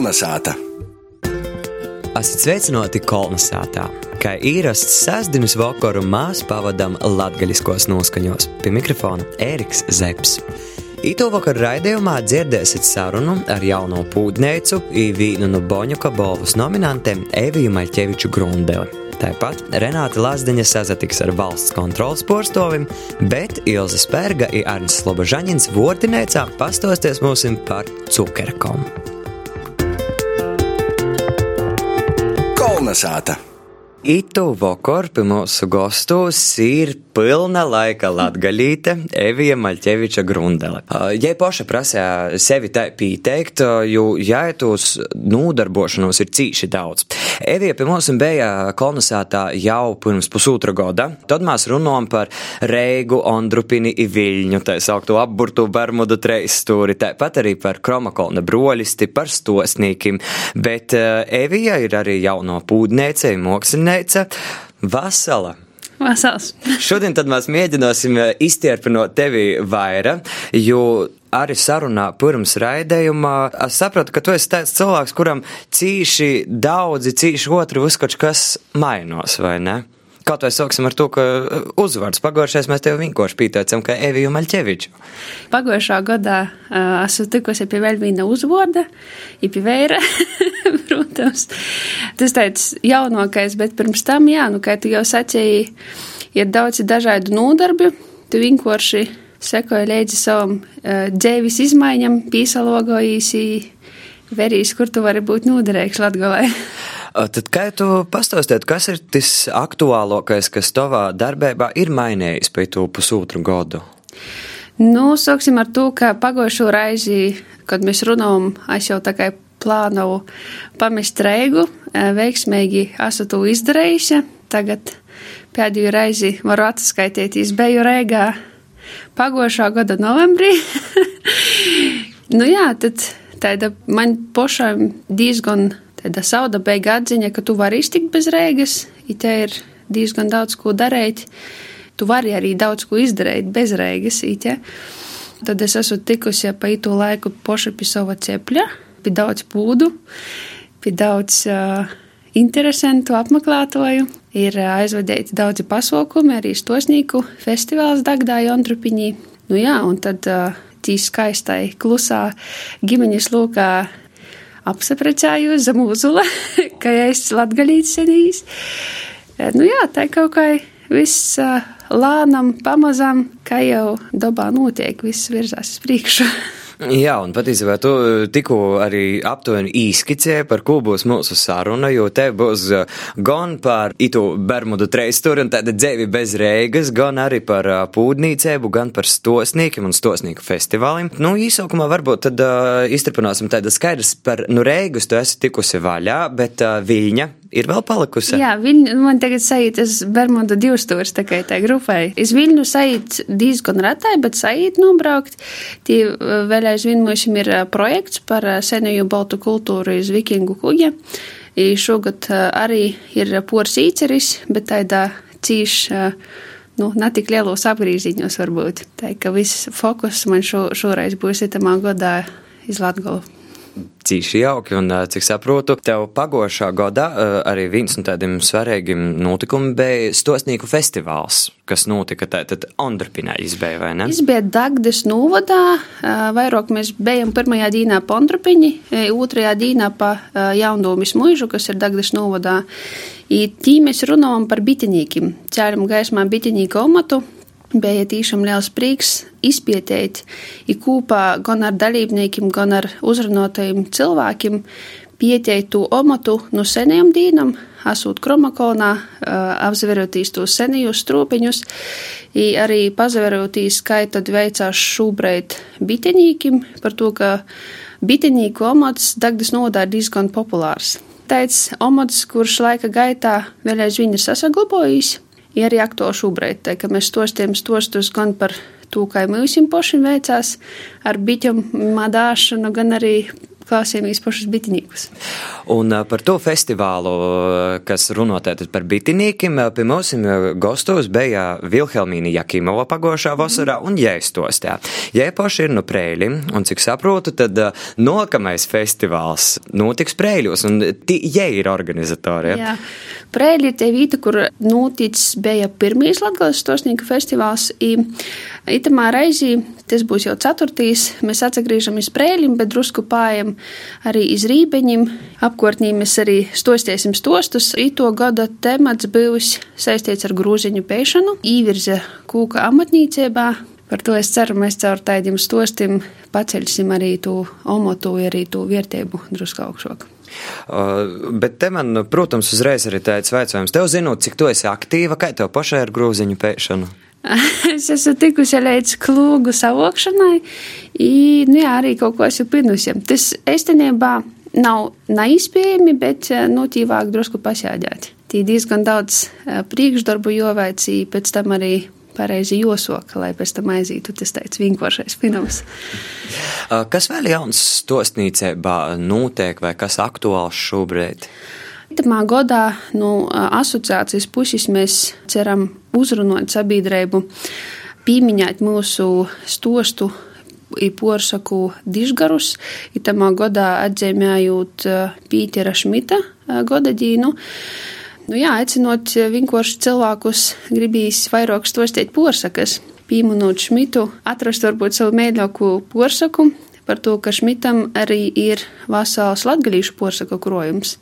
Kolnesāta! Esat sveicināti Kolnesātā! Kā īrasts sestdienas vakaru mēs pavadām latgaļiskos noskaņos. Pie mikrofona Ēriks Zepsi. Ito vakar raidījumā dzirdēsiet sarunu ar jauno pūdneicu, vienu no Boņuka balvas nominantiem Eviju Maļķeviču Grundeli. Tāpat Renāta Lazdiņa sazatiks ar valsts kontrolas porstovim, bet Ilza Spērga un Arnis Slobožaņins Vortinēcā pastosties mums par cukerkom. Kolnesāta! Itu vakar pie mūsu gastos ir pilna laika latgalīte Evija Maļķeviča Grundele. Jai paša prasīja sevi tā pieteikt, jo jāitos nūdarbošanos ir cīši daudz. Evija pie mums bija kolonizētā jau pirms pusotra gada. Tad mēs runājam par Reigu, Ondrupini i Viļņu, tā sauktu apburtu Bermudu treistūri, tāpat arī par Kromakolna broļisti, par stosnīkim. Bet Evija ir arī jauno pūdnēce, mākslinieca, Vasala. Vasals. Šodien mēs mēģināsim iztierpinot tevi vairāk, jo arī sarunā pirms raidījumā es sapratu, ka tu esi tāds cilvēks, kuram cīši daudzi, cīši otru uzskač, kas mainos, vai ne? Kaut vai sāksim ar to, ka uzvārds pagājušais mēs tev vienkārši pieteicam, ka Eviju Maļķeviču. Pagājušā gadā uh, esmu tikusi pie vēl viena uzvārda, ir pie vēra, protams. Tas tāds jaunākais, bet pirms tam, jā, nu, kā tu jau sacīji, ir daudz dažādu nodarbi, tu vienkārši sekoja līdzi savam uh, dzēvis izmaiņam, pīsalogojīsi, verīs, kur tu vari būt noderīgs Latgalē. Tad, kā tu pastāstītu, kas ir tas aktuālākais, kas tavā darbībā ir mainījis pēc to pusotru gadu? Nu, sāksim ar to, ka pagājušo reizi, kad mēs runājam, es jau tā kā plānoju pamest reigu, veiksmīgi esmu to izdarījusi. Tagad pēdējo reizi varu atskaitīties, biju reigā pagājušā gada novembrī. nu jā, tad tāda man pašam diezgan tāda sauda beiga atziņa, ka tu vari iztikt bez reigas, ja te ir diezgan daudz ko darīt. Tu vari arī daudz ko izdarīt bez reigas, ja. Tad es esmu tikusi pa itu laiku poši pie sava cepļa, pie daudz pūdu, pie daudz uh, interesantu apmeklētoju. Ir uh, aizvadīti daudzi pasākumi, arī stosnīku festivāls Dagdā Jondrupiņī. Nu jā, un tad uh, tī skaistai, klusā ģimeņas lūkā apsaprecējos zem uzula, ka es latgalīts senīs. Nu jā, tā kaut kā viss lānam, pamazam, kā jau dabā notiek, viss virzās uz priekšu. Jā, un patiesībā tu tikko arī aptuveni īskicēji, par ko būs mūsu saruna, jo te būs gan par itu Bermudu treisturi un tāda dzēvi bez reigas, gan arī par pūdnīcēbu, gan par stosniekiem un stosnieku festivāliem. Nu, īsākumā varbūt tad uh, izturpināsim tāda skaidrs par, nu, reigus tu esi tikusi vaļā, bet uh, Viļņa ir vēl palikusi. Jā, Viļņu, man tagad sajūt, es Bermudu divstūrs tā kā tā grupai. Es Viļņu sajūt diezgan retai, bet sajūt nobraukt. Tī vēl aizvien mums ir projekts par senēju baltu kultūru iz vikingu kuģa. Šogad arī ir pors īceris, bet tādā cīš, nu, netik lielos apgrīziņos varbūt. Tā ka viss fokus man šo, šoreiz būs itamā godā iz Latgolu cīši jauki, un cik saprotu, tev pagošā gadā arī viens no tādiem svarīgiem notikumiem bija Stosnīku festivāls, kas notika tātad Andrpinā izbēja, vai ne? Izbēja Dagdes novadā, vairāk mēs bijām pirmajā dīnā pa Andrpiņi, otrajā dīnā pa Jaundūmis muižu, kas ir Dagdes novadā. I tī mēs runājam par bitinīkiem, cēlim gaismā bitinīku omatu, bija tiešām liels prieks izpētīt, ir kopā gan ar dalībniekiem, gan ar uzrunātajiem cilvēkiem pieteikt to omatu no seniem dīnam, esot kromakonā, apzverotīs tos senijos stropiņus, arī pazaverotīs, kā tad veicās šūbreit bitenīkim par to, ka bitenīku omats Dagdas nodā ir diezgan populārs. Tāds omats, kurš laika gaitā vēl aizvien ir sasaglabājis, ir aktuāli šobrīd, tā, ka mēs stostiem stostus gan par to, kā mums pašiem veicās ar biķu madāšanu, gan arī klausījāmies pašus bitinīkus. Un par to festivālu, kas runātājot par bitinīkiem, pie mums gastos bija Vilhelmīna Jakimova pagošā vasarā un Jēstostā. Jē paši ir no Prēļi, un cik saprotu, tad nākamais festivāls notiks Prēļos, un tie ir organizatori. Jā. Prēļi ir tie vīta, kur noticis bija pirmīs Latgales stosnieku festivāls. Itamā reizī, tas būs jau ceturtīs, mēs atsagrīžamies Prēļim, bet drusku pājam arī iz Rībeņim. Apkārtnī mēs arī stostiesim stostus. Ito gada temats bijis saistīts ar grūziņu pēšanu, īvirze kūka amatnīcībā. Par to es ceru, mēs caur tādiem stostiem paceļsim arī to omotu, arī to vērtību drusku augšāk. Uh, bet te man, protams, uzreiz arī tāds jautājums. Tev zinot, cik tu esi aktīva, kā tev pašai ar grūziņu pēšanu? es esmu tikusi līdz klūgu savokšanai, un nu jā, arī kaut ko esmu pinusi. Tas īstenībā nav neizpējami, bet notīvāk drusku pasēdēt. Tī diezgan daudz priekšdarbu jovaicī, pēc tam arī pareizi josoka, lai pēc tam aizītu tas tāds vienkāršais finams. Kas vēl jauns stostnīcībā notiek vai kas aktuāls šobrīd? Tamā gadā no asociācijas puses mēs ceram uzrunāt sabiedrību, pieminēt mūsu stostu i porsaku dižgarus, i tamā gadā atzīmējot Pītera Šmita godadīnu. Nu, jā, aicinot vienkārši cilvēkus, gribīs vairāk stostīt porsakas, pieminot Šmitu, atrast varbūt savu mēļāko porsaku, par to, ka Šmitam arī ir vesels latgalīšu porsaku krojums.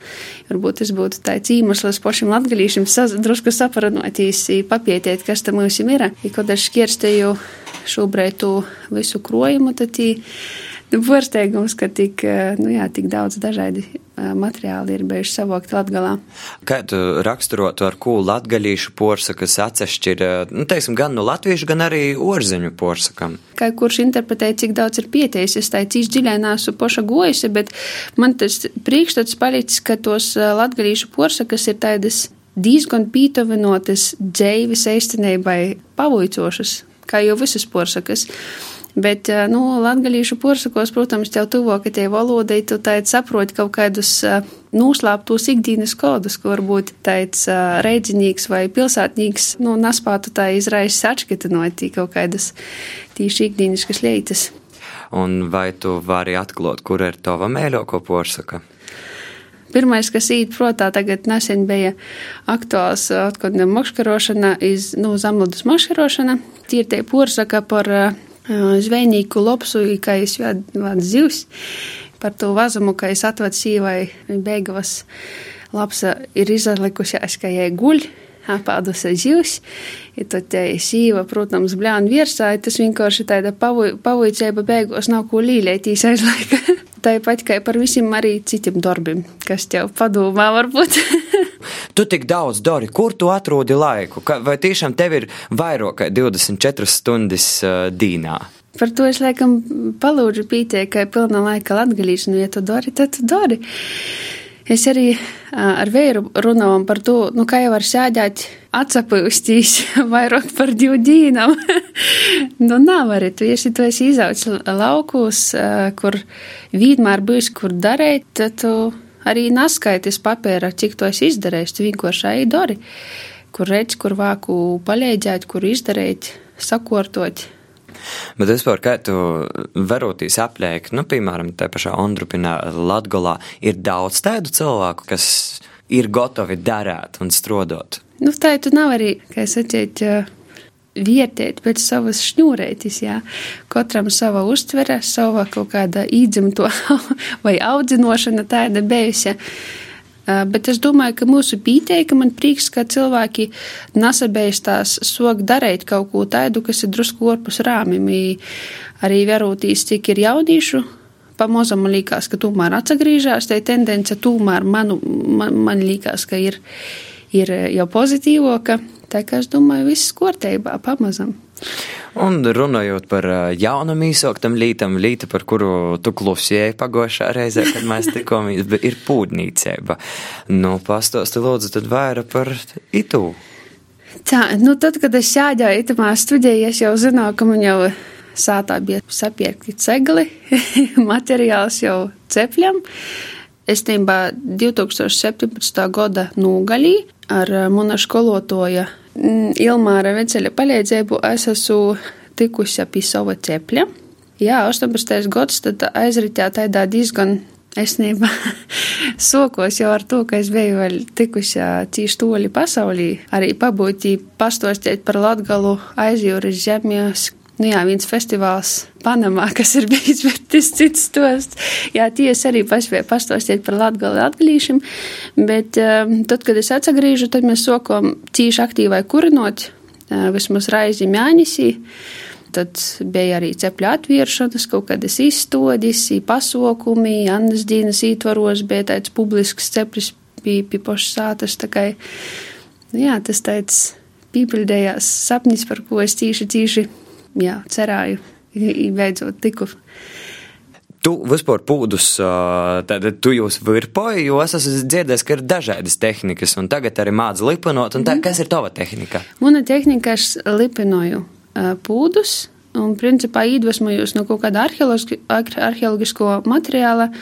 Varbūt tas būtu tāds īmesls pašam latgalīšam drusku saparanotīs, papietiet, kas tam mums ir. Ja kad es šķirstēju šobrīd to visu krojumu, tad tī nu, pārsteigums, ka tik, eh, nu, jā, tik daudz dažādi eh, materiāli ir bijuši savākti Latgalā. Kā tu raksturotu, ar ko latgalīšu porsakas atsevišķi ir, eh, nu, teiksim, gan no latviešu, gan arī orziņu porsakam? Kā kurš interpretē, cik daudz ir pieteicis, es tā cīs dziļēnāsu poša gojusi, bet man tas priekšstats palicis, ka tos latgalīšu porsakas ir tādas diezgan pītavinotas dzēvis eistenībai pavoicošas, kā jau visas porsakas. Bet, eh, nu, latgalīšu porsakos, protams, tev tuvāk tie valodai, tu tā saproti kaut kādus eh, noslēptos ikdienas kodus, ko varbūt tāds eh, reidzinīgs vai pilsētnīgs, nu, naspātu tā izraisas atšķitinot kaut kādas tīši ikdieniskas lietas. Un vai tu vari atklāt, kur ir tava mēļoko porsaka? Pirmais, kas īt protā, tagad nesen bija aktuāls atkal makškarošana, iz, nu, zamludus makškarošana. Tie ir tie porsaka par zvejnieku lopsu, kā es vādu zivs, par to vazumu, ka es atvedu sīvai beigavas lapsa ir izlikusies, ka jai guļ, apādusi zivs, ja tad te sīva, protams, bļāna virsā, tas vienkārši tāda pavuicēba beigos nav ko līlētīs aizlaika. Tāpat kā par visiem arī citiem darbiem, kas tev padomā varbūt. tu tik daudz dari, kur tu atrodi laiku? Vai tiešām tev ir vairāk kā 24 stundas uh, dīnā? Par to es laikam palūdzu pītē, ka pilna laika latgalīšana, nu, ja tu dari, tad tu dari. Es arī ar vēru runājām par to, nu, kā jau var sēdēt atsapūstīs vairāk par divu dīnam. nu, nav arī, tu, ja tu esi izaucis laukos, kur vienmēr bijis, kur darēt, tad tu arī naskaitis papēra, cik to esi izdarījis, tu vienkārši ej dari, kur redz, kur vāku palīdzēt, kur izdarīt, sakortot. Bet vispār, kā tu varotīs apliek, nu, piemēram, te pašā Ondrupinā, Latgolā, ir daudz tādu cilvēku, kas ir gatavi darēt un strodot. Nu, tā tu nav arī, kā es atceļu, vietēt pēc savas šņūrētis, jā. Katram sava uztvere, sava kaut kāda īdzimto vai audzinošana tāda bijusi. Bet es domāju, ka mūsu pīteika man prieks, ka cilvēki nasabēstās sok darīt kaut ko tādu, kas ir drusku orpus rāmim. Arī verūtīs, cik ir jaunīšu, pamazam man liekas, ka tomēr atsagrīžās, tai tendence tomēr manu, man, man liekas, ka ir, ir jau pozitīvoka. Tā kā es domāju, viss kārtībā, pamazam. Un runājot par jaunam īsoktam lītam, līta, par kuru tu klusēji pagošā reizē, kad mēs tikāmies, ir pūdnīcēba. Nu, pastāsti lūdzu tad vairāk par itu. Tā, nu tad, kad es sēdēju itamā studijā, es jau zināju, ka man jau sātā bija sapirkti cegli, materiāls jau cepļam. Es tībā 2017. gada nūgalī ar mana skolotoja Ilmāra Veceļa palīdzību es esmu tikusi pie sava cepļa. Jā, 18. gads tad aizritē tādā diezgan esnībā sokos jau ar to, ka es biju vēl tikusi cīši toļi pasaulī, arī pabūtī pastostēt par Latgalu aizjūras zemjas, Nu jā, viens festivāls Panamā, kas ir bijis, bet tas cits stosts. Jā, tiesa arī pastostīt par latgali atgalīšiem, bet um, tad, kad es atsagrīžu, tad mēs sokam cīši aktīvai kurinot, uh, vismaz raizi mēnesī. Tad bija arī cepļu atvēršanas, kaut kādas izstādīs, pasākumi, Annas dienas ietvaros, bija tāds publisks ceplis pie, pie pašas sātas. Kā, jā, tas tāds pīpildējās sapnis, par ko es tīši, tīši jā, cerēju, beidzot tiku. Tu vispār pūdus, tad tu jūs virpoji, jo es esmu dzirdējis, ka ir dažādas tehnikas, un tagad arī māca lipinot, un tā, mm. kas ir tava tehnika? Mana tehnika, es lipinoju pūdus, un principā iedvesmojos no kaut kāda arheoloģisko materiāla,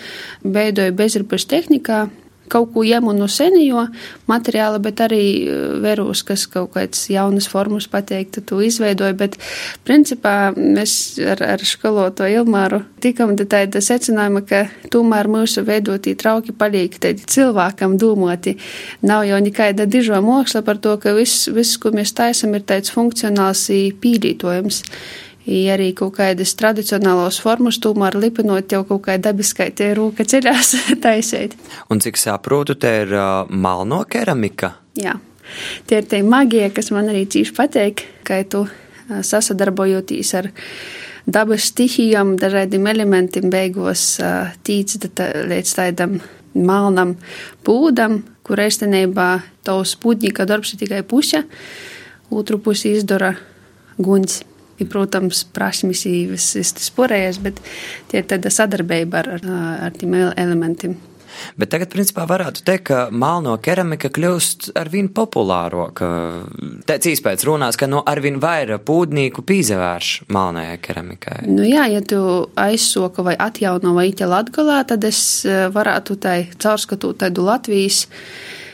beidoju bezripas tehnikā, kaut ko ņemu no senio materiāla, bet arī eh, verūs, kas kaut kādas jaunas formas pateiktu, to izveidoju. Bet, principā, mēs ar, ar skoloto Ilmāru tikam tāda secinājuma, ka tomēr mūsu veidotī trauki paliek tādi cilvēkam domoti. Nav jau nekāda dižo māksla par to, ka viss, viss, ko mēs taisam, ir tāds funkcionāls pīdītojums ja arī kaut kādas tradicionālos formas, tomēr lipinot jau kaut kā dabiskai tie rūka ceļās taisīt. Un cik saprotu, te ir uh, malno keramika? Jā, tie ir tie magie, kas man arī cīši pateik, ka tu uh, sasadarbojoties ar dabas stihijām, dažādiem elementiem beigos uh, tīc līdz tādam malnam pūdam, kur īstenībā tavs pūtņika darbs ir tikai puša, otru pusi izdara guņs. Ir, protams, prasmes visas tas porējas, bet tie ir tāda sadarbība ar, ar, tiem elementiem. Bet tagad, principā, varētu teikt, ka melno keramika kļūst ar vien populārāka. Tāds īspējas runās, ka no ar vien vairāk pūdnīku pīzevērš melnējai keramikai. Nu jā, ja tu aizsoka vai atjauno vai ite latgalā, tad es eh, varētu tai caurskatūt tādu Latvijas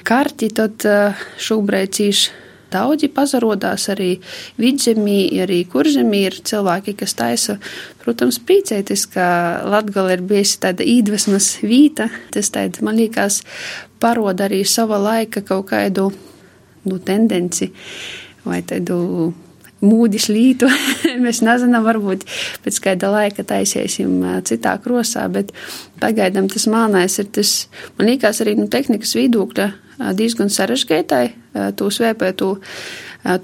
karti, tad eh, šobrīd cīši Daudzi pazarodās arī vidzemī, arī kurzemī ir cilvēki, kas taisa, protams, priecēties, ka Latgala ir bijusi tāda īdvesmas vīta. Tas tāda, man liekas, paroda arī sava laika kaut kādu, nu, tendenci vai tādu mūdiš lītu. Mēs nezinām, varbūt pēc kāda laika taisīsim citā krosā, bet pagaidām tas mānais ir tas, man liekas, arī no nu, tehnikas viedokļa diezgan sarežģītai. Tu svēpē, tu,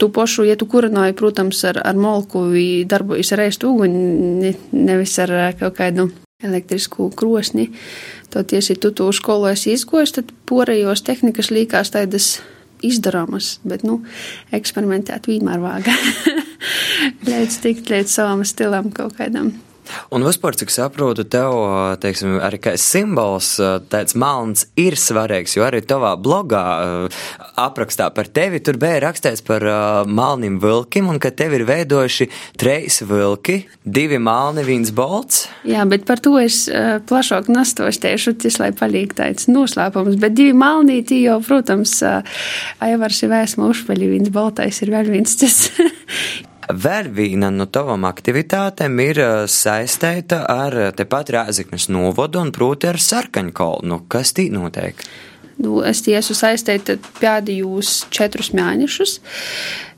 tu pošu, ja tu kurināji, protams, ar, ar molku, darbojas ar ēstu uguni, nevis ar kaut kādu elektrisku krosni. Tad, ja tu to skolā esi izgojis, tad porējos tehnikas līkās tādas izdarāmas, bet, nu, eksperimentēt vienmēr vāga. līdz tikt līdz savam stilam kaut kādam. Un vispār, cik saprotu, tev, teiksim, arī kā simbols, tāds melns ir svarīgs, jo arī tavā blogā aprakstā par tevi tur bija rakstīts par melnim vilkim, un ka tev ir veidojuši treis vilki, divi melni, viens bolts. Jā, bet par to es plašāk nastoštiešu, tas, lai paliek tāds noslēpums, bet divi melnīti jau, protams, Aivars ir vēsma užpaļi, viens boltais ir vēl viens tas. Vēl viena no tavām aktivitātēm ir uh, saistīta ar uh, tepat Rēzeknes novodu un proti ar sarkaņkolnu. Kas tī notiek? Nu, es tiesu saistīta pēdējos četrus mēnešus.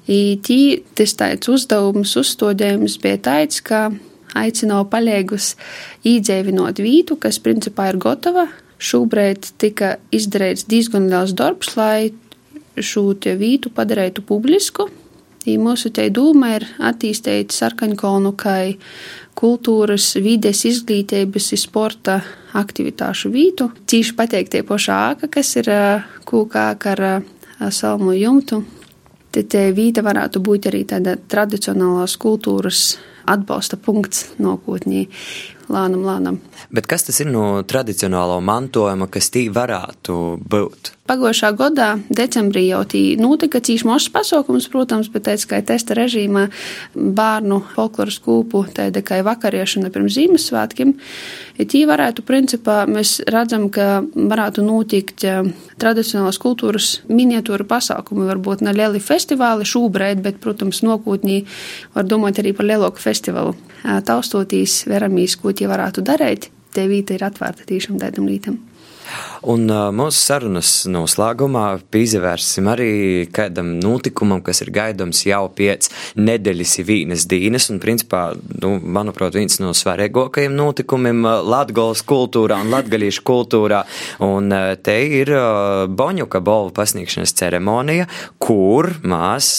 Tī tas tāds uzdevums, uzstādījums bija tāds, ka aicināja palīgus īdzēvinot vītu, kas principā ir gatava. Šobrīd tika izdarīts diezgan liels darbs, lai šo vītu padarītu publisku. Mūsu te dūma ir attīstīt sarkaņkolnu kā kultūras, vides, izglītības, sporta aktivitāšu vītu. Cīši pateikt tie pošā āka, kas ir kūkā ar salmu jumtu. Te te vīta varētu būt arī tāda tradicionālās kultūras atbalsta punkts nākotnē. lānam, lānam. Bet kas tas ir no tradicionālo mantojuma, kas tī varētu būt? Pagājušā gadā, decembrī jau notika cīņš mazs pasākums, protams, bet teica, ka testa režīmā bērnu folkloras kūpu tāda kā vakariešana pirms Ziemassvētkiem. Tī varētu, principā, mēs redzam, ka varētu notikt tradicionālās kultūras miniatūra pasākumi, varbūt ne lieli festivāli šūbrēd, bet, protams, nokūtnī var domāt arī par lielāku festivālu. Taustotīs, veramīs, ko tie varētu darīt, te vīta ir atvērta tīšām tādam lītam. Un mūsu sarunas noslēgumā pievērsim arī kādam notikumam, kas ir gaidāms jau pēc nedēļas vīnes dīnes. Un, principā, nu, manuprāt, viens no svarīgākajiem notikumiem Latgolas kultūrā un latgalīšu kultūrā. Un te ir Boņuka bolvu pasniegšanas ceremonija, kur mēs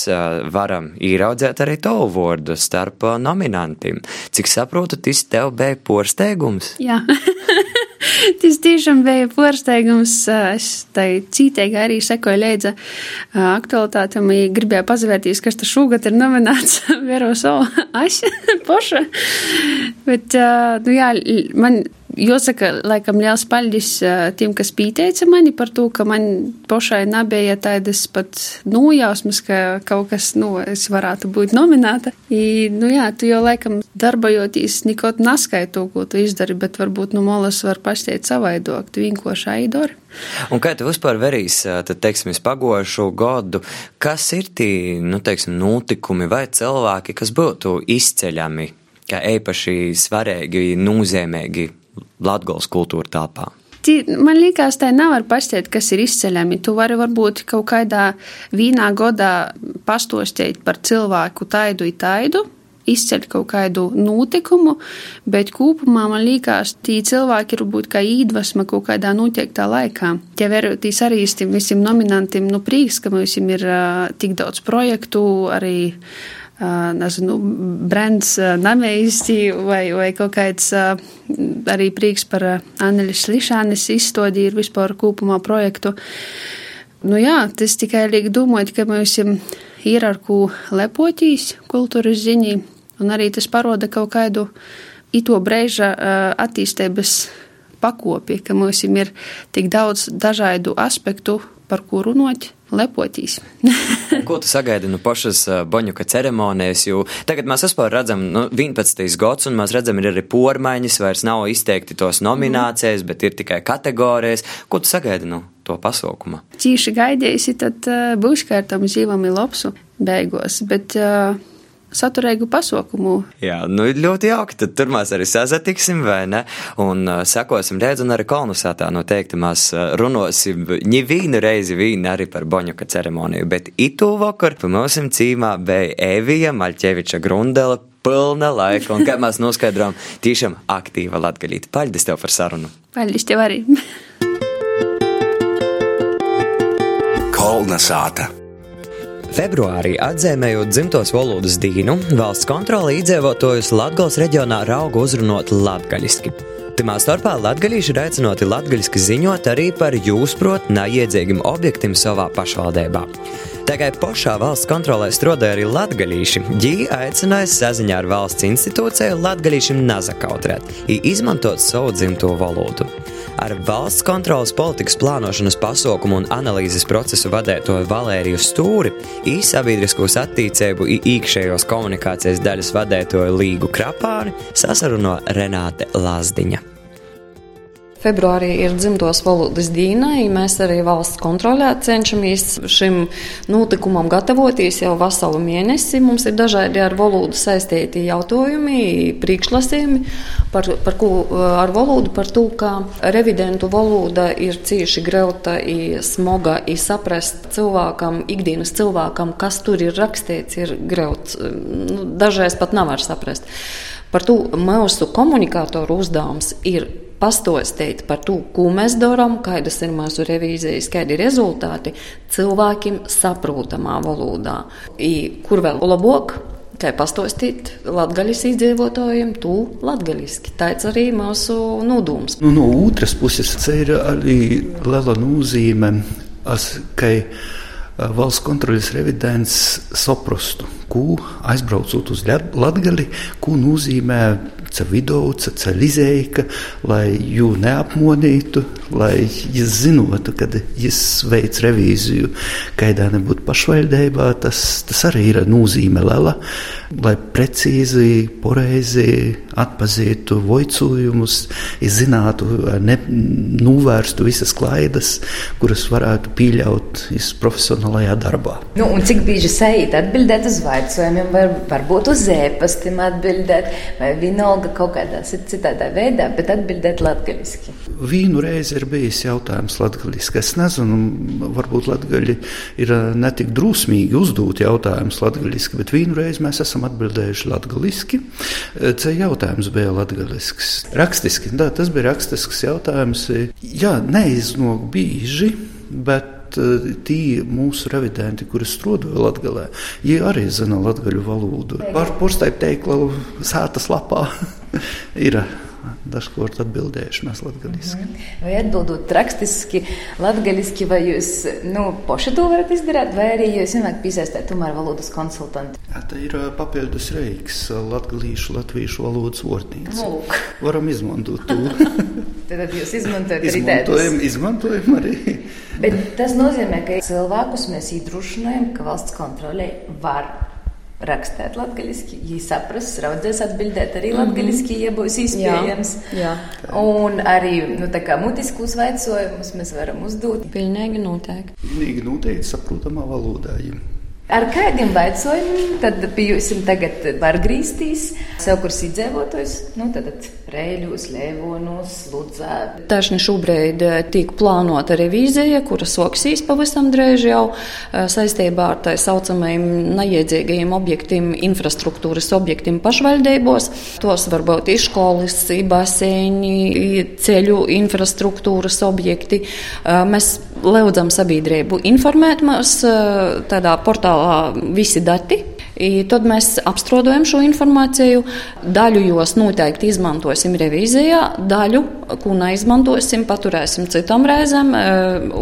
varam ieraudzēt arī tavu vārdu starp nominantiem. Cik saprotu, tas tev bija porsteigums? Jā. Tas tiešām bija pārsteigums. Es tai cītīgi arī sekoju līdzi aktualitātēm. Gribēju pazavērties, kas tas šogad ir nominēts Vero Sola Aša Poša. Bet, nu jā, man Jāsaka, laikam, liels paldies tiem, kas pieteica mani par to, ka man pašai nebija tādas pat nojausmas, ka kaut kas, nu, es varētu būt nominēta. I, nu jā, tu jau laikam darbojoties nekot naskaitu, ko tu izdari, bet varbūt no molas var pastiet savaidok, tu vienkārši aidori. Un kā tu vispār verīs, tad, teiksim, pagojušo gadu, kas ir tie, nu, teiksim, notikumi vai cilvēki, kas būtu izceļami, kā īpaši svarīgi, nozīmīgi Latvijas kultūra tāpā? Man liekas, tā nevar pastiet, kas ir izceļami. Tu vari varbūt kaut kādā vīnā godā pastostīt par cilvēku taidu i taidu, izceļ kaut kādu notikumu, bet kopumā man liekas, tie cilvēki ir būt kā īdvesma kaut kādā noteiktā laikā. Tie vērotīs arī visiem nominantiem, nu prieks, ka mums ir uh, tik daudz projektu, arī nezinu, brands namējisti vai, vai kaut kāds arī prieks par Anneļas Lišānes izstodi ir vispār kopumā projektu. Nu jā, tas tikai liek domāt, ka mums ir ar ko lepoties kultūras ziņī, un arī tas paroda kaut kādu ito brēža attīstības pakopi, ka mums ir tik daudz dažādu aspektu, par ko runāt lepotīs. ko tu sagaidi no pašas Boņuka ceremonijas? Jo tagad mēs vispār redzam, nu, 11. gads, un mēs redzam, ir arī pormaiņas, vairs nav izteikti tos nominācijas, mm. bet ir tikai kategorijas. Ko tu sagaidi no to pasaukuma? Cīši gaidīsi, tad uh, būs kā ar tam zīvam ir lopsu beigos, bet uh, saturīgu pasaukumu. Jā, nu ļoti jauki. Tad tur mēs arī sazatiksim, vai ne? Un uh, sekosim redz, un arī kolonizētā noteikti mēs uh, runosim ņivīnu reizi vīnu arī par Boņuka ceremoniju. Bet itu vakar pa mūsim cīmā bija Evija Maļķeviča Grundela pilna laika, un kā mēs noskaidrojam, tiešām aktīva latgalīta. Paldies tev par sarunu! Paldies tev arī! Kolnasāta! Februārī atzīmējot dzimtos valodas dīnu, valsts kontrole iedzīvotājus Latvijas reģionā rauga uzrunot latgaļiski. Timā starpā latgaļīši ir aicināti latgaļiski ziņot arī par jūsprot neiedzīgiem objektiem savā pašvaldībā. Tagad pašā valsts kontrolē strādāja arī latgaļīši. Viņi aicināja saziņā ar valsts institūciju latgaļīšiem nazakautrēt, izmantot savu dzimto valodu. Ar valsts kontrolas politikas plānošanas pasaukumu un analīzes procesu vadētoju Valēriju Stūri, īsabiedriskos attīcību iekšējos komunikācijas daļas vadētoju Līgu Krapāni sasaruno Renāte Lazdiņa. Februārī ir dzimtos valodas diena, mēs arī valsts kontrolē cenšamies šim notikumam gatavoties jau veselu mēnesi. Mums ir dažādi ar valodu saistīti jautājumi, priekšlasījumi par, par ko ar valodu, par to, ka revidentu valoda ir cieši greuta, smoga, saprast cilvēkam, ikdienas cilvēkam, kas tur ir rakstīts, ir greuts. Nu, dažreiz pat nevar saprast. Par to mūsu komunikātoru uzdevums ir pastostīt par to, ko mēs darām, kādas ir mūsu revīzijas, kādi ir rezultāti cilvēkiem saprotamā valodā. I, kur vēl labāk? Kā pastostīt latgaļas iedzīvotājiem, to latgaļiski. Tāds arī mūsu nodūms. Nu, no otras puses, tas ir arī liela nozīme, ka valsts kontrolas revidents saprastu, ko aizbraucot uz Latviju, ko nozīmē ca vidauca, ca lizeika, lai jū neapmonītu, lai jūs zinotu, kad jūs veic revīziju, kaidā nebūtu pašvaldībā, tas, tas arī ir nozīme lela, lai precīzi, poreizi atpazītu voicojumus, zinātu, ne, novērstu visas klaidas, kuras varētu pieļaut profesionālajā darbā. Nu, un cik bieži sajūt atbildēt uz jautājumiem, var, varbūt uz ēpastiem atbildēt, vai vienalga kaut kādā citādā veidā, bet atbildēt latgaliski. Vienu reizi ir bijis jautājums latgaliski. Es nezinu, varbūt latgaļi ir netik drusmīgi uzdot jautājumus latgaliski, bet vienu reizi mēs esam atbildējuši latgaliski. Ce jautājums bija latgalisks. Rakstiski, tā, tas bija rakstisks jautājums. Jā, neiznog bieži, bet tie mūsu revidenti, kuri strādāja Latvijā, viņi arī zina latviešu valodu. Var porstēt teikla sētas lapā ir. Dažkārt atbildējuši mēs latviešu. Vai atbildot rakstiski, latviešu, vai jūs nu, paši to varat izdarīt, vai arī jūs vienmēr piesaistāt tomēr valodas konsultantu? Jā, tā ir papildus reiks latviešu, latviešu valodas vārtnīca. Varam izmantot to. Tad jūs izmantojat arī tādu. Izmantojam arī. Bet tas nozīmē, ka cilvēkus mēs iedrošinājam, ka valsts kontrolē var rakstīt latviešu, ja saprast, raudzēs atbildēt arī latviešu, ja būs iespējams. Jā, jā. Un arī nu, mutiskus vaicojumus mēs varam uzdot. Pilnīgi noteikti. Pilnīgi noteikti saprotamā valodā. Ja. Ar kādiem baidojumiem tad bijusim tagad var grīstīs sev, kur izdzīvotājs, nu tad Rēļos, Lēvonos, Ludzā. Tašni šobrīd eh, tiek plānota revīzija, kura soksīs pavisam drēž jau eh, saistībā ar tā saucamajiem neiedzīgajiem objektiem, infrastruktūras objektiem pašvaldībos. Tos var būt izskolas, basēņi, ceļu infrastruktūras objekti. Eh, mēs lūdzam sabiedrību informēt mūs tādā portālā visi dati. I tad mēs apstrādājam šo informāciju. Daļu jos noteikti izmantosim revīzijā, daļu, ko neizmantosim, paturēsim citām reizēm,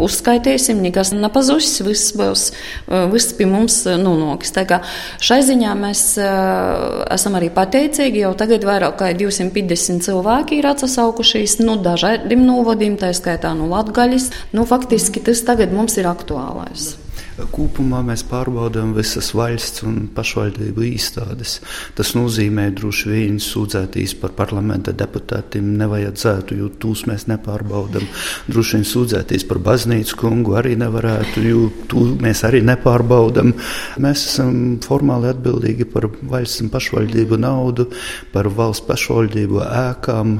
uzskaitīsim, nekas nepazudīs, viss būs viss pie mums nonāks. Šai ziņā mēs esam arī pateicīgi. Jau tagad vairāk kā 250 cilvēki ir atsaukušies no nu, dažādiem novadiem, tā skaitā no Latgaļas. Nu, faktiski tas tagad mums ir aktuālais. Kopumā mēs pārbaudām visas valsts un pašvaldību īstādes. Tas nozīmē, droši vien sūdzētīs par parlamenta deputātiem nevajadzētu, jo tūs mēs nepārbaudām. Droši vien sūdzētīs par baznīcu kungu arī nevarētu, jo tū mēs arī nepārbaudām. Mēs esam formāli atbildīgi par valsts un pašvaldību naudu, par valsts pašvaldību ēkām,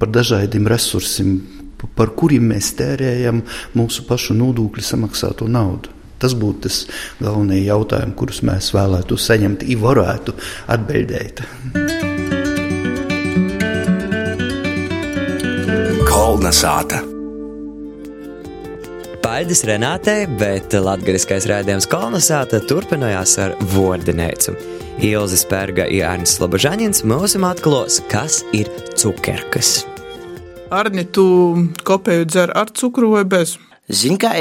par dažādiem resursiem par kuriem mēs tērējam mūsu pašu nodokļu samaksāto naudu. Tas būtu tas galvenais jautājums, kurus mēs vēlētos saņemt, ja varētu atbildēt. Kolna sāta. Paldies Renātei, bet latgariskais rādījums kolonizāta turpinājās ar vordinēcu. Ilzi Spērga un Ernsts Lobožaņins mūsu atklās, kas ir cukerkas. Arni, tu kopēju dzer ar cukuru vai bez? Zini, kā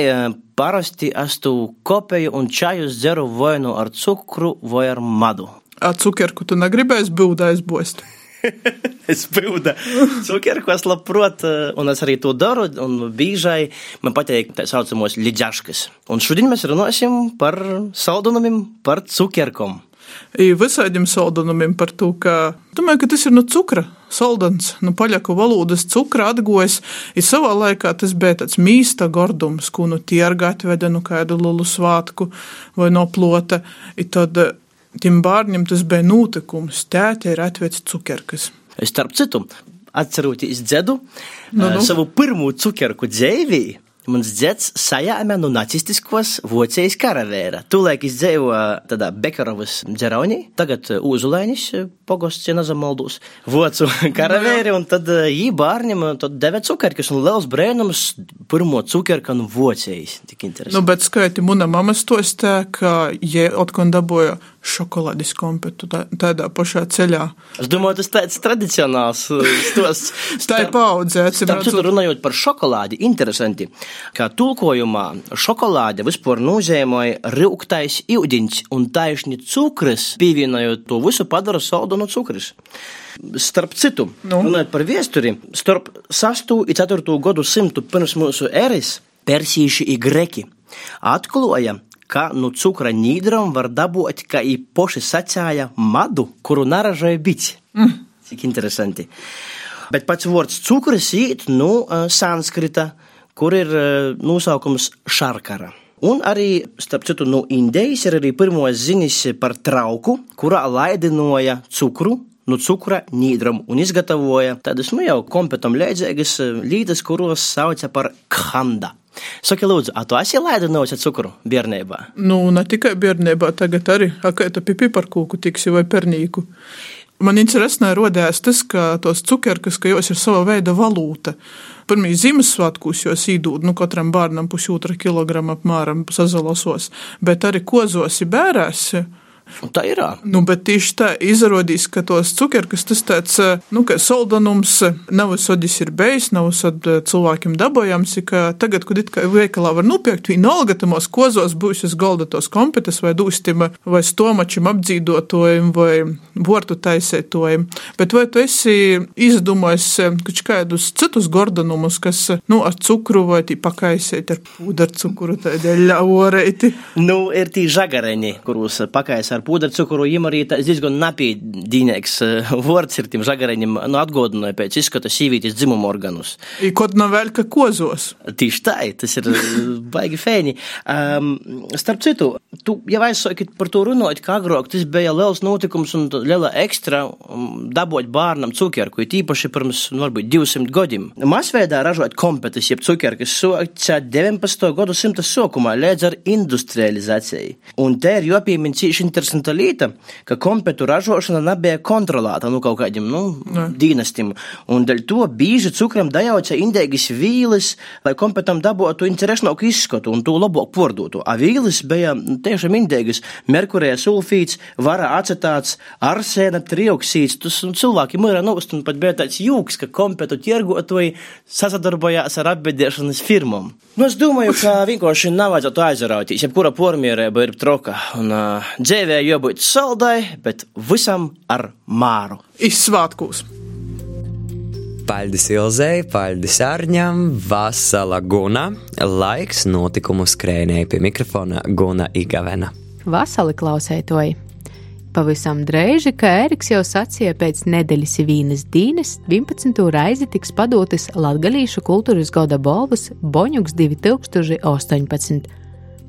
parasti es tu kopēju un čajus dzeru vai nu ar cukuru vai ar madu. Ar cukerku tu negribēsi būdā aizbost? es pildu cukuru, ko es labprot, un es arī to daru. Un biežai man patīk tā saucamos ļidžaškas. Un šodien mēs runāsim par saldumiem, par cukerkom visādiem saldumiem par to, ka, domāju, ka tas ir no cukra saldans, no paļaku valodas cukra atgojas. Ir savā laikā tas bija tāds mīsta gordums, ko nu tirga atveda no kādu lulu svātku vai no plota. I tad tiem bērniem tas bija notikums, tēte ir atvedis cukerkas. Starp citu, atceroties dzedu, nu, nu. savu pirmo cukerku dzēviju Mans dzēds sajāmē no nacistiskos Vocijas karavēra. Tūlēk izdzīvo tādā Bekarovas dzeraunī, tagad Uzulēnis pogosts, ja nezamaldūs, Vocu karavēri, un tad jī bārņam tad deve cukerkas, un liels brēnums pirmo cukerka no Vocijas. Tik interesanti. Nu, bet skaiti, muna mama stostē, ka, ja otkon dabūja šokolādes kompetu tā, tādā pašā ceļā. Es domāju, tas tāds tradicionāls stosts. tā ir paudzē, Starp citu, runājot par šokolādi, interesanti, kā tulkojumā šokolāde vispār nozīmēja rūktais ūdeņš un taisni cukurs, pievienojot to visu padara saldu no cukurs. Starp citu, nu. runājot par vēsturi, starp 6. un 4. gadu simtu pirms mūsu eras persīši un greki atklāja, ka no cukura nīdram var dabūt, kā i poši sacēja madu, kuru naražoja bici. Mm. Cik interesanti. Bet pats vārds cukurs īt no nu, sanskrita, kur ir nosaukums šarkara. Un arī, starp citu, no Indijas ir arī pirmos ziņas par trauku, kurā laidinoja cukuru no cukura nīdram un izgatavoja tādas, nu jau kompetam līdzīgas lītas, kuros sauca par khanda. Saki, lūdzu, a tu esi laidinājis ar cukuru bērnībā? Nu, ne tikai bērnībā, tagad arī, pie piparkūku tiksi vai pernīku. Man interesē rodās tas, ka tos cukerkas, ka jos ir sava veida valūta. Pirmie Ziemassvētkos jūs īdūt, nu, katram bērnam pusotra kilograma apmēram sazalosos, bet arī kozos ir bērēs. Un tā ir. Nu, bet tieši tā izrādīs, ka tos cukerkus tas tāds, nu, ka soldanums nav sodis ir bijis, nav sod cilvēkiem dabojams, ka tagad, kad it kā veikalā var nopirkt, vienalga tamos kozos būs uz galda tos kompetes vai dūstim vai stomačim apdzīdotojiem vai vortu taisētojiem. Bet vai tu esi izdomājis kādus citus gordanumus, kas, nu, ar cukru vai tī pakaisēt ar pūdaru cukuru, tādā ļaureiti? Nu, ir tī žagareņi, kurus pakaisē ar pūdercukuru iemarīta diezgan napīdīnīgs uh, vārds ir tiem žagareņiem, nu, atgādināja pēc izskata sīvītis dzimumu organus. I kod nav vēl ka kozos. Tieši tā, tas ir baigi fēni. Um, starp citu, tu jau aizsaki par to runājot, ka agrāk tas bija liels notikums un liela ekstra dabot bērnam cukerku, it īpaši pirms, nu, varbūt 200 gadiem. Masveidā ražot kompetis, jeb cukerkas soca 19. gadu simta sokumā līdz ar industrializāciju. Un te ir jopīmin cīši interesanti interesanta lieta, ka kompetu ražošana nebija kontrolēta nu, kaut kādiem nu, dīnastiem. Un dēļ to bieži cukram dajauca indēgis vīlis, lai kompetam dabūtu interesantāku izskatu un to labāk pordotu. A vīlis bija nu, tiešām indēgis merkurija sulfīts, vara acetāts, arsēna trioksīds. Tas nu, cilvēki mīra nost un pat bija tāds jūks, ka kompetu tirgotoji sasadarbojās ar apbedēšanas firmām. Nu, es domāju, ka vienkārši nav vajadzētu aizrauties. Jebkura pormierēba ir troka un uh, dzīvē jābūt saldai, bet visam ar māru. Izsvētkos! Paldies Ilzei, paldies Arņam, Vasala Guna, laiks notikumu skrēnēja pie mikrofona Guna Igavena. Vasali klausētoji! Pavisam drēži, kā Eriks jau sacīja, pēc nedēļas Vīnes Dīnes 11. reizi tiks padotas Latgalīšu kultūras gada balvas Boņuks 2018.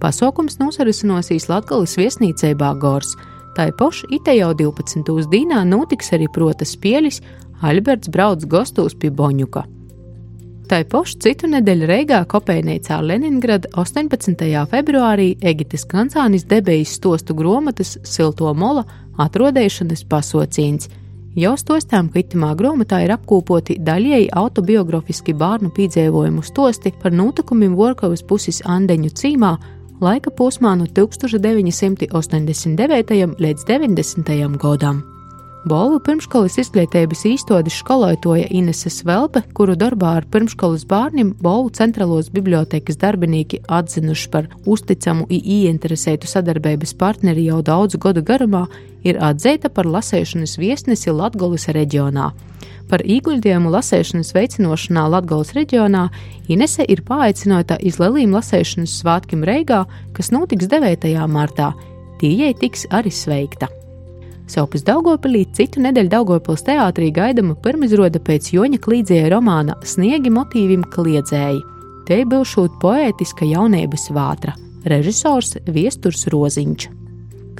Pasaukums nosarisinosīs Latgales viesnīcē Bāgors. Tā poša ite jau 12. dīnā notiks arī protas pieļis Alberts brauc gostos pie Boņuka. Tā poša citu nedēļu Reigā Kopējnīcā Leningrada 18. februārī Egites Kancānis debejas stostu gromatas Silto mola atrodēšanas pasocīns. Jau stostām, ka itamā grāmatā ir apkopoti daļēji autobiografiski bērnu piedzīvojumu stosti par notikumiem Vorkavas puses Andeņu cīmā laika posmā no 1989. līdz 90. gadam. Bolvu pirmškolas izglītības īstotis skolotoja Inese Svelpe, kuru darbā ar pirmškolas bērniem Bolvu centrālos bibliotekas darbinieki atzinuši par uzticamu un ieinteresētu sadarbības partneri jau daudzu gadu garumā, ir atzīta par lasēšanas viesnesi Latgolas reģionā. Par ieguldījumu lasēšanas veicināšanā Latvijas reģionā Inese ir paaicināta iz lielīm lasēšanas svētkiem Reigā, kas notiks 9. martā. Tījai tiks arī sveikta. Savukārt Daugopilī citu nedēļu Daugopils teātrī gaidama pirmizroda pēc Joņa Klīdzēja romāna Sniegi motīvim kliedzēji. Te bilšūt poētiska jaunības vātra, režisors Viesturs Roziņš.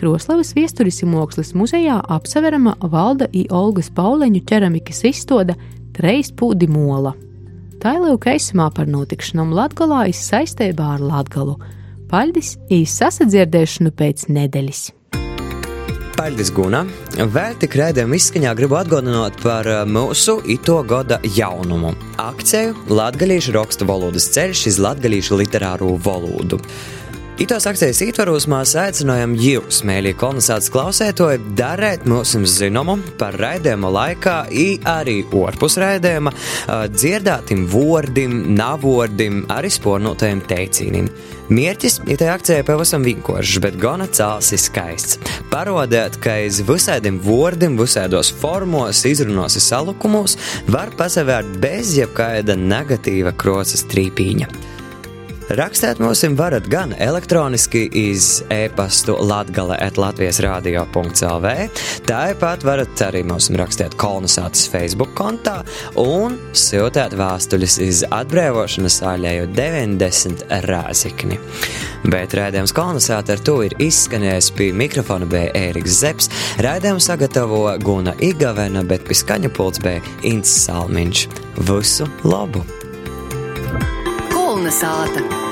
Kroslavas viesturismākslas muzejā apseverama Valda I. Olgas Pauleņu ķeramikas izstāde Treis pūdi mola. Tā ir lūk eisumā par notikšanām Latgalā izsaistībā ar Latgalu. Paļdis īsi sasadzirdēšanu pēc nedēļas. Paldies, Guna! Vēl tik rēdēm izskaņā gribu atgādināt par uh, mūsu ito gada jaunumu - akciju Latvijas rakstu valodas ceļš iz latviešu literāro valodu. Itos akcijas ietvaros mēs aicinājām jūs, mēlī kolonizācijas klausētoji, darēt mums zināmu par raidījuma laikā, arī orpus raidījuma, dzirdētim vārdim, navordim, arī spornotajiem teicīnim. Mērķis ir tajā akcijā pavisam vienkāršs, bet gana cēls ir skaists. Parodēt, ka aiz visādiem vārdiem, visādos formos, izrunos un salukumos var pasavērt bez jebkāda negatīva krosas trīpīņa. Rakstīt mums varat gan elektroniski iz e-pastu latgale at Latvijas radio.lv, tāpat varat arī mums rakstīt kolonizācijas Facebook kontā un sūtīt vēstuļus iz atbrīvošanas āļēju 90 rāzikni. Bet raidījums kolonizācija ar to ir izskanējis pie mikrofona bija Ēriks Zepsi, raidījumu sagatavo Guna Igavena, bet pie skaņa pults bija Ints Salmiņš. Visu labu! Kolonizācija